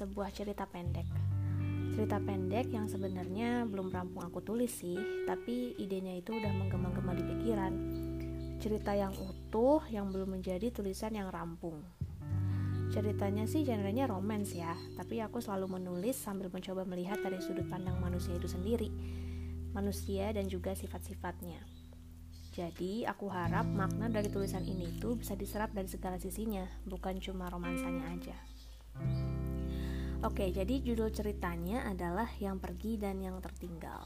sebuah cerita pendek. Cerita pendek yang sebenarnya belum rampung aku tulis sih, tapi idenya itu udah menggema-gema di pikiran. Cerita yang utuh yang belum menjadi tulisan yang rampung. Ceritanya sih genrenya romance ya, tapi aku selalu menulis sambil mencoba melihat dari sudut pandang manusia itu sendiri. Manusia dan juga sifat-sifatnya. Jadi, aku harap makna dari tulisan ini itu bisa diserap dari segala sisinya, bukan cuma romansanya aja. Oke, jadi judul ceritanya adalah Yang Pergi dan Yang Tertinggal.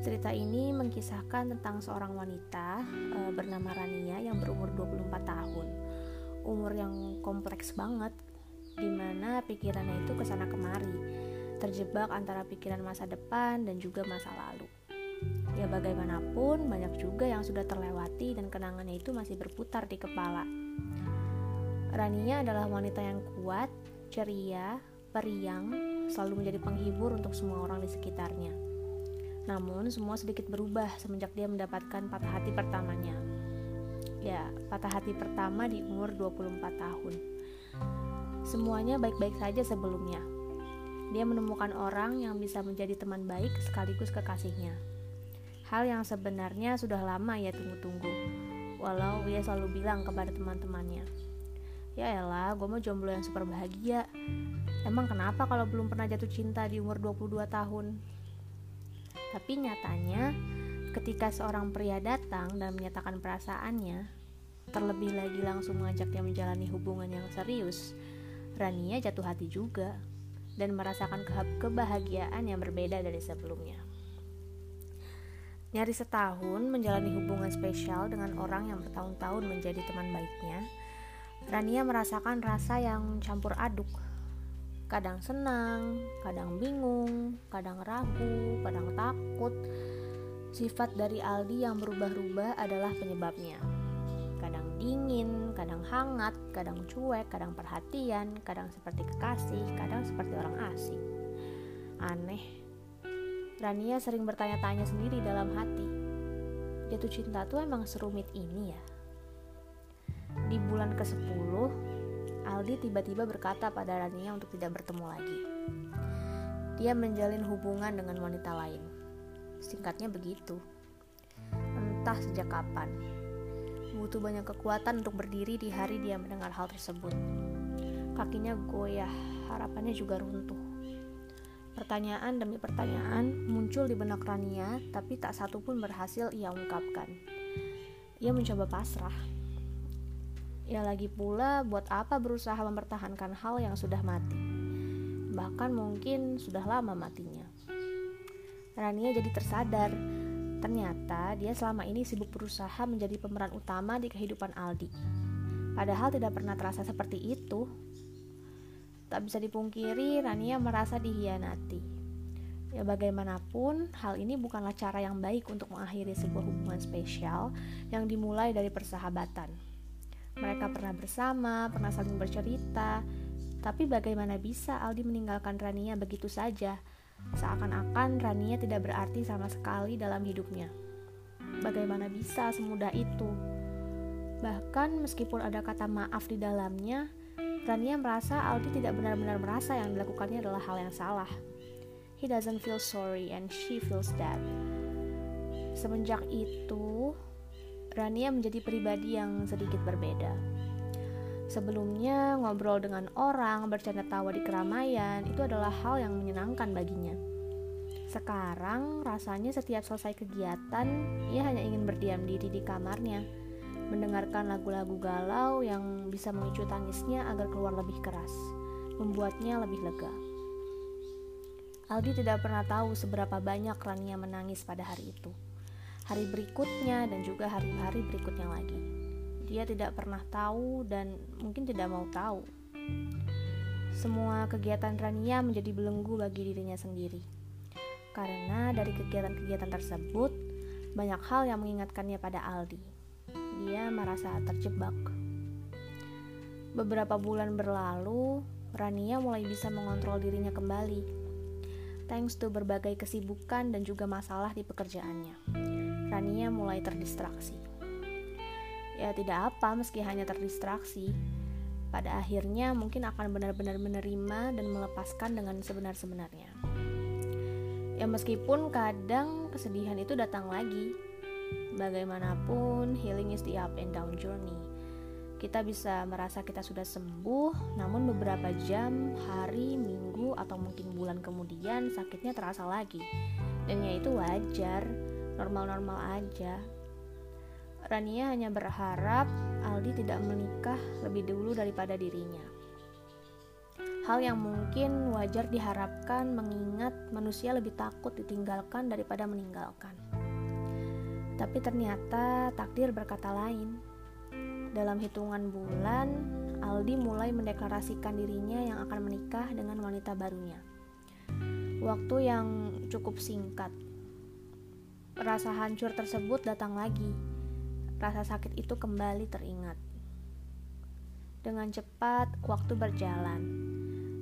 Cerita ini mengkisahkan tentang seorang wanita e, bernama Rania yang berumur 24 tahun. Umur yang kompleks banget, di mana pikirannya itu ke sana kemari, terjebak antara pikiran masa depan dan juga masa lalu. Ya bagaimanapun banyak juga yang sudah terlewati dan kenangannya itu masih berputar di kepala. Rania adalah wanita yang kuat, ceria, periang, selalu menjadi penghibur untuk semua orang di sekitarnya. Namun semua sedikit berubah semenjak dia mendapatkan patah hati pertamanya. Ya, patah hati pertama di umur 24 tahun. Semuanya baik-baik saja sebelumnya. Dia menemukan orang yang bisa menjadi teman baik sekaligus kekasihnya Hal yang sebenarnya sudah lama ia tunggu-tunggu. Walau ia selalu bilang kepada teman-temannya, Ya elah, gue mau jomblo yang super bahagia. Emang kenapa kalau belum pernah jatuh cinta di umur 22 tahun? Tapi nyatanya, ketika seorang pria datang dan menyatakan perasaannya, terlebih lagi langsung mengajaknya menjalani hubungan yang serius, Rania jatuh hati juga dan merasakan kebahagiaan yang berbeda dari sebelumnya. Nyaris setahun menjalani hubungan spesial dengan orang yang bertahun-tahun menjadi teman baiknya, Rania merasakan rasa yang campur aduk. Kadang senang, kadang bingung, kadang ragu, kadang takut. Sifat dari Aldi yang berubah-ubah adalah penyebabnya. Kadang dingin, kadang hangat, kadang cuek, kadang perhatian, kadang seperti kekasih, kadang seperti orang asing. Aneh, Rania sering bertanya-tanya sendiri dalam hati. Jatuh cinta tuh emang serumit ini ya? Bulan ke-10, Aldi tiba-tiba berkata pada Rania untuk tidak bertemu lagi. Dia menjalin hubungan dengan wanita lain. Singkatnya begitu. Entah sejak kapan. Butuh banyak kekuatan untuk berdiri di hari dia mendengar hal tersebut. Kakinya goyah, harapannya juga runtuh. Pertanyaan demi pertanyaan muncul di benak Rania, tapi tak satu pun berhasil ia ungkapkan. Ia mencoba pasrah. Ya lagi pula, buat apa berusaha mempertahankan hal yang sudah mati? Bahkan mungkin sudah lama matinya. Rania jadi tersadar, ternyata dia selama ini sibuk berusaha menjadi pemeran utama di kehidupan Aldi. Padahal tidak pernah terasa seperti itu. Tak bisa dipungkiri, Rania merasa dihianati. Ya bagaimanapun, hal ini bukanlah cara yang baik untuk mengakhiri sebuah hubungan spesial yang dimulai dari persahabatan. Mereka pernah bersama, pernah saling bercerita, tapi bagaimana bisa Aldi meninggalkan Rania begitu saja, seakan-akan Rania tidak berarti sama sekali dalam hidupnya. Bagaimana bisa semudah itu? Bahkan meskipun ada kata maaf di dalamnya, Rania merasa Aldi tidak benar-benar merasa yang dilakukannya adalah hal yang salah. He doesn't feel sorry and she feels that. Semenjak itu, Rania menjadi pribadi yang sedikit berbeda. Sebelumnya, ngobrol dengan orang, bercanda tawa di keramaian, itu adalah hal yang menyenangkan baginya. Sekarang, rasanya setiap selesai kegiatan, ia hanya ingin berdiam diri di kamarnya mendengarkan lagu-lagu galau yang bisa memicu tangisnya agar keluar lebih keras, membuatnya lebih lega. Aldi tidak pernah tahu seberapa banyak Rania menangis pada hari itu. Hari berikutnya dan juga hari-hari berikutnya lagi. Dia tidak pernah tahu dan mungkin tidak mau tahu. Semua kegiatan Rania menjadi belenggu bagi dirinya sendiri. Karena dari kegiatan-kegiatan tersebut, banyak hal yang mengingatkannya pada Aldi dia merasa terjebak. Beberapa bulan berlalu, Rania mulai bisa mengontrol dirinya kembali. Thanks to berbagai kesibukan dan juga masalah di pekerjaannya. Rania mulai terdistraksi. Ya tidak apa meski hanya terdistraksi. pada akhirnya mungkin akan benar-benar menerima dan melepaskan dengan sebenar-sebenarnya. Ya meskipun kadang kesedihan itu datang lagi. Bagaimanapun, healing is the up and down journey. Kita bisa merasa kita sudah sembuh, namun beberapa jam, hari, minggu, atau mungkin bulan kemudian sakitnya terasa lagi. Dan ya itu wajar, normal-normal aja. Rania hanya berharap Aldi tidak menikah lebih dulu daripada dirinya. Hal yang mungkin wajar diharapkan mengingat manusia lebih takut ditinggalkan daripada meninggalkan. Tapi ternyata takdir berkata lain. Dalam hitungan bulan, Aldi mulai mendeklarasikan dirinya yang akan menikah dengan wanita barunya. Waktu yang cukup singkat. Rasa hancur tersebut datang lagi rasa sakit itu kembali teringat. Dengan cepat, waktu berjalan.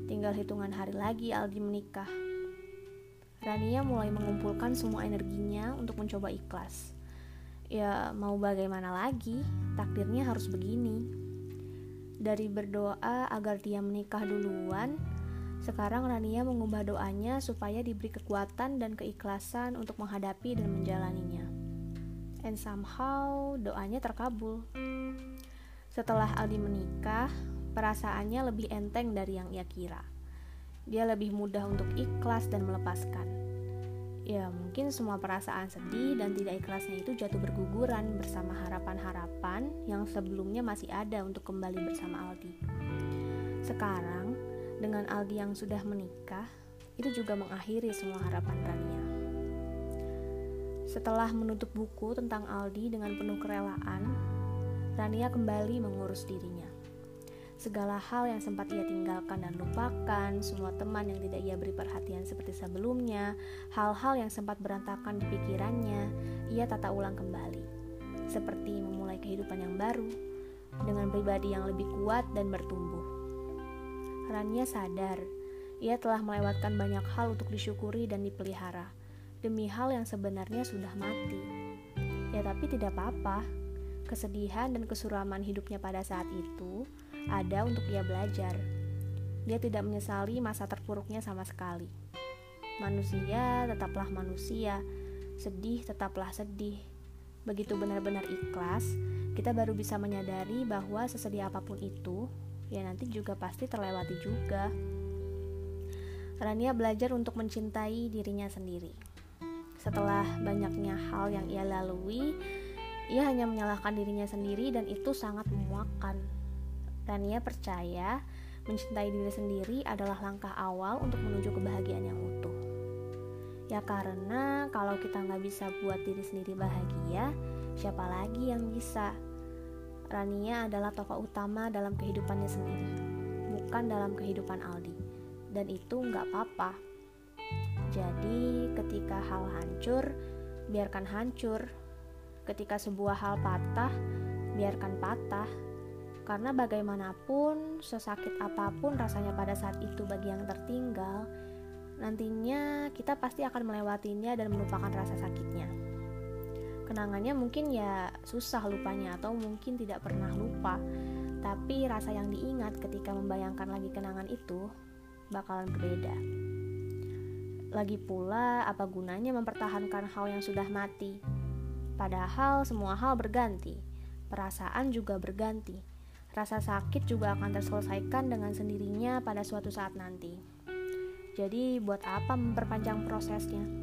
Tinggal hitungan hari lagi Aldi menikah. Rania mulai mengumpulkan semua energinya untuk mencoba ikhlas. Ya, mau bagaimana lagi? Takdirnya harus begini. Dari berdoa agar dia menikah duluan, sekarang Rania mengubah doanya supaya diberi kekuatan dan keikhlasan untuk menghadapi dan menjalaninya and somehow doanya terkabul. Setelah Aldi menikah, perasaannya lebih enteng dari yang ia kira. Dia lebih mudah untuk ikhlas dan melepaskan. Ya, mungkin semua perasaan sedih dan tidak ikhlasnya itu jatuh berguguran bersama harapan-harapan yang sebelumnya masih ada untuk kembali bersama Aldi. Sekarang, dengan Aldi yang sudah menikah, itu juga mengakhiri semua harapan Rania. Setelah menutup buku tentang Aldi dengan penuh kerelaan, Rania kembali mengurus dirinya. Segala hal yang sempat ia tinggalkan dan lupakan, semua teman yang tidak ia beri perhatian seperti sebelumnya, hal-hal yang sempat berantakan di pikirannya, ia tata ulang kembali. Seperti memulai kehidupan yang baru, dengan pribadi yang lebih kuat dan bertumbuh. Rania sadar, ia telah melewatkan banyak hal untuk disyukuri dan dipelihara demi hal yang sebenarnya sudah mati. Ya tapi tidak apa-apa. Kesedihan dan kesuraman hidupnya pada saat itu ada untuk ia belajar. Dia tidak menyesali masa terpuruknya sama sekali. Manusia tetaplah manusia, sedih tetaplah sedih. Begitu benar-benar ikhlas, kita baru bisa menyadari bahwa sesedih apa pun itu, ya nanti juga pasti terlewati juga. Rania belajar untuk mencintai dirinya sendiri. Setelah banyaknya hal yang ia lalui, ia hanya menyalahkan dirinya sendiri dan itu sangat memuakkan. Dan ia percaya mencintai diri sendiri adalah langkah awal untuk menuju kebahagiaan yang utuh. Ya karena kalau kita nggak bisa buat diri sendiri bahagia, siapa lagi yang bisa? Rania adalah tokoh utama dalam kehidupannya sendiri, bukan dalam kehidupan Aldi. Dan itu nggak apa-apa jadi, ketika hal hancur, biarkan hancur. Ketika sebuah hal patah, biarkan patah. Karena bagaimanapun, sesakit apa pun rasanya pada saat itu bagi yang tertinggal, nantinya kita pasti akan melewatinya dan melupakan rasa sakitnya. Kenangannya mungkin ya susah lupanya atau mungkin tidak pernah lupa, tapi rasa yang diingat ketika membayangkan lagi kenangan itu bakalan berbeda. Lagi pula, apa gunanya mempertahankan hal yang sudah mati? Padahal semua hal berganti, perasaan juga berganti. Rasa sakit juga akan terselesaikan dengan sendirinya pada suatu saat nanti. Jadi, buat apa memperpanjang prosesnya?